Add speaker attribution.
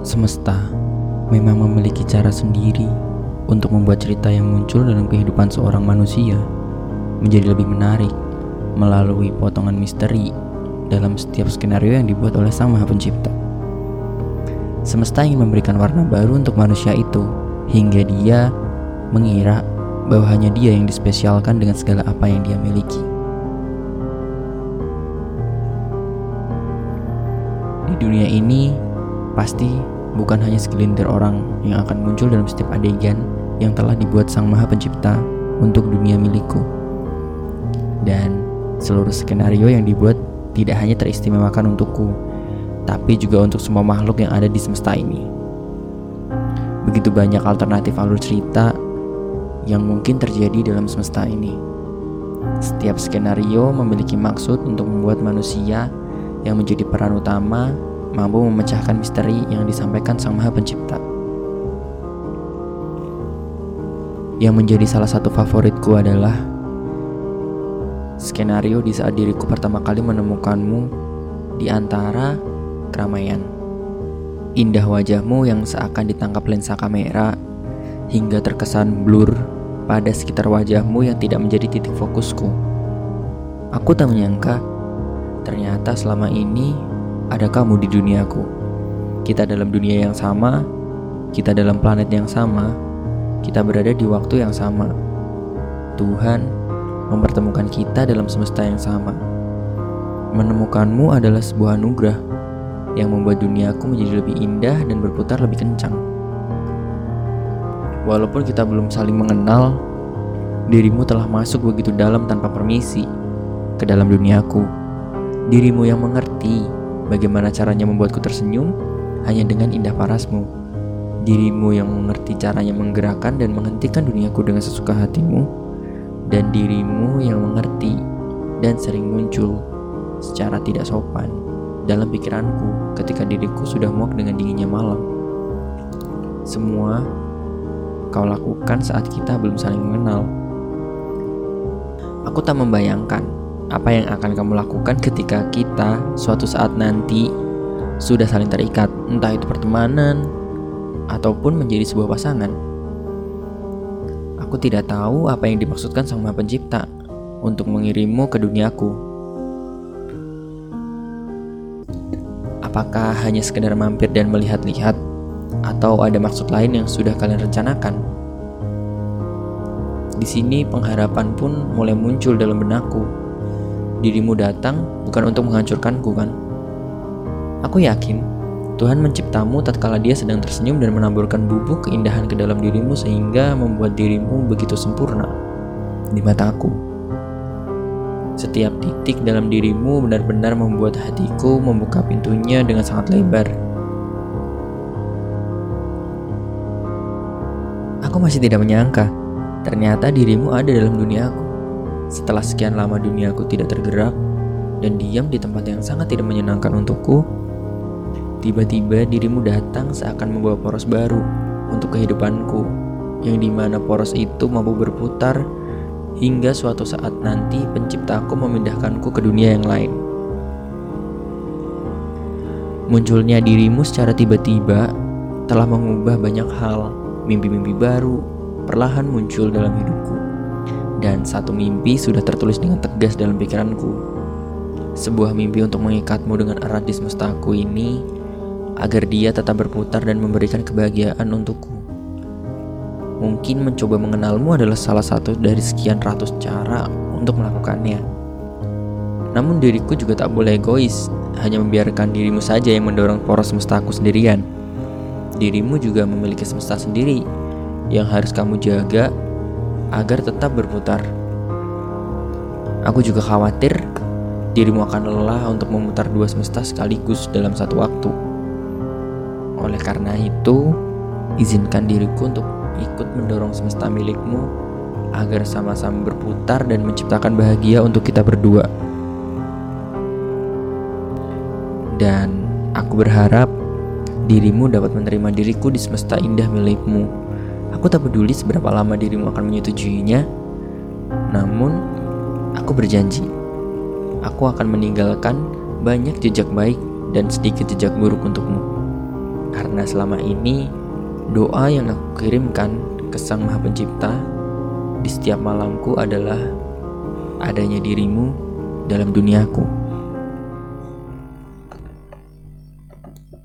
Speaker 1: Semesta memang memiliki cara sendiri untuk membuat cerita yang muncul dalam kehidupan seorang manusia menjadi lebih menarik melalui potongan misteri dalam setiap skenario yang dibuat oleh Sang Maha Pencipta. Semesta ingin memberikan warna baru untuk manusia itu hingga dia mengira bahwa hanya dia yang dispesialkan dengan segala apa yang dia miliki. Di dunia ini, pasti bukan hanya segelintir orang yang akan muncul dalam setiap adegan yang telah dibuat Sang Maha Pencipta untuk dunia milikku. Dan seluruh skenario yang dibuat tidak hanya teristimewakan untukku, tapi juga untuk semua makhluk yang ada di semesta ini. Begitu banyak alternatif alur cerita yang mungkin terjadi dalam semesta ini. Setiap skenario memiliki maksud untuk membuat manusia yang menjadi peran utama mampu memecahkan misteri yang disampaikan Sang Maha Pencipta. Yang menjadi salah satu favoritku adalah skenario di saat diriku pertama kali menemukanmu di antara keramaian. Indah wajahmu yang seakan ditangkap lensa kamera hingga terkesan blur pada sekitar wajahmu yang tidak menjadi titik fokusku. Aku tak menyangka, ternyata selama ini ada kamu di duniaku. Kita dalam dunia yang sama, kita dalam planet yang sama, kita berada di waktu yang sama. Tuhan mempertemukan kita dalam semesta yang sama. Menemukanmu adalah sebuah anugerah yang membuat duniaku menjadi lebih indah dan berputar lebih kencang. Walaupun kita belum saling mengenal, dirimu telah masuk begitu dalam tanpa permisi ke dalam duniaku. Dirimu yang mengerti bagaimana caranya membuatku tersenyum hanya dengan indah parasmu. Dirimu yang mengerti caranya menggerakkan dan menghentikan duniaku dengan sesuka hatimu. Dan dirimu yang mengerti dan sering muncul secara tidak sopan dalam pikiranku ketika diriku sudah muak dengan dinginnya malam. Semua kau lakukan saat kita belum saling mengenal. Aku tak membayangkan apa yang akan kamu lakukan ketika kita suatu saat nanti sudah saling terikat, entah itu pertemanan ataupun menjadi sebuah pasangan. Aku tidak tahu apa yang dimaksudkan Sang Maha Pencipta untuk mengirimmu ke duniaku. Apakah hanya sekedar mampir dan melihat-lihat atau ada maksud lain yang sudah kalian rencanakan? Di sini pengharapan pun mulai muncul dalam benakku. Dirimu datang bukan untuk menghancurkanku kan? Aku yakin Tuhan menciptamu tatkala dia sedang tersenyum dan menaburkan bubuk keindahan ke dalam dirimu sehingga membuat dirimu begitu sempurna di mataku. Setiap titik dalam dirimu benar-benar membuat hatiku membuka pintunya dengan sangat lebar. Aku masih tidak menyangka, ternyata dirimu ada dalam duniaku. Setelah sekian lama duniaku tidak tergerak dan diam di tempat yang sangat tidak menyenangkan untukku, tiba-tiba dirimu datang seakan membawa poros baru untuk kehidupanku, yang di mana poros itu mampu berputar hingga suatu saat nanti penciptaku memindahkanku ke dunia yang lain. Munculnya dirimu secara tiba-tiba telah mengubah banyak hal mimpi-mimpi baru perlahan muncul dalam hidupku. Dan satu mimpi sudah tertulis dengan tegas dalam pikiranku. Sebuah mimpi untuk mengikatmu dengan erat di semestaku ini agar dia tetap berputar dan memberikan kebahagiaan untukku. Mungkin mencoba mengenalmu adalah salah satu dari sekian ratus cara untuk melakukannya. Namun diriku juga tak boleh egois, hanya membiarkan dirimu saja yang mendorong poros semestaku sendirian dirimu juga memiliki semesta sendiri yang harus kamu jaga agar tetap berputar. Aku juga khawatir dirimu akan lelah untuk memutar dua semesta sekaligus dalam satu waktu. Oleh karena itu, izinkan diriku untuk ikut mendorong semesta milikmu agar sama-sama berputar dan menciptakan bahagia untuk kita berdua. Dan aku berharap dirimu dapat menerima diriku di semesta indah milikmu. Aku tak peduli seberapa lama dirimu akan menyetujuinya, namun aku berjanji, aku akan meninggalkan banyak jejak baik dan sedikit jejak buruk untukmu. Karena selama ini doa yang aku kirimkan ke Sang Maha Pencipta di setiap malamku adalah adanya dirimu dalam duniaku.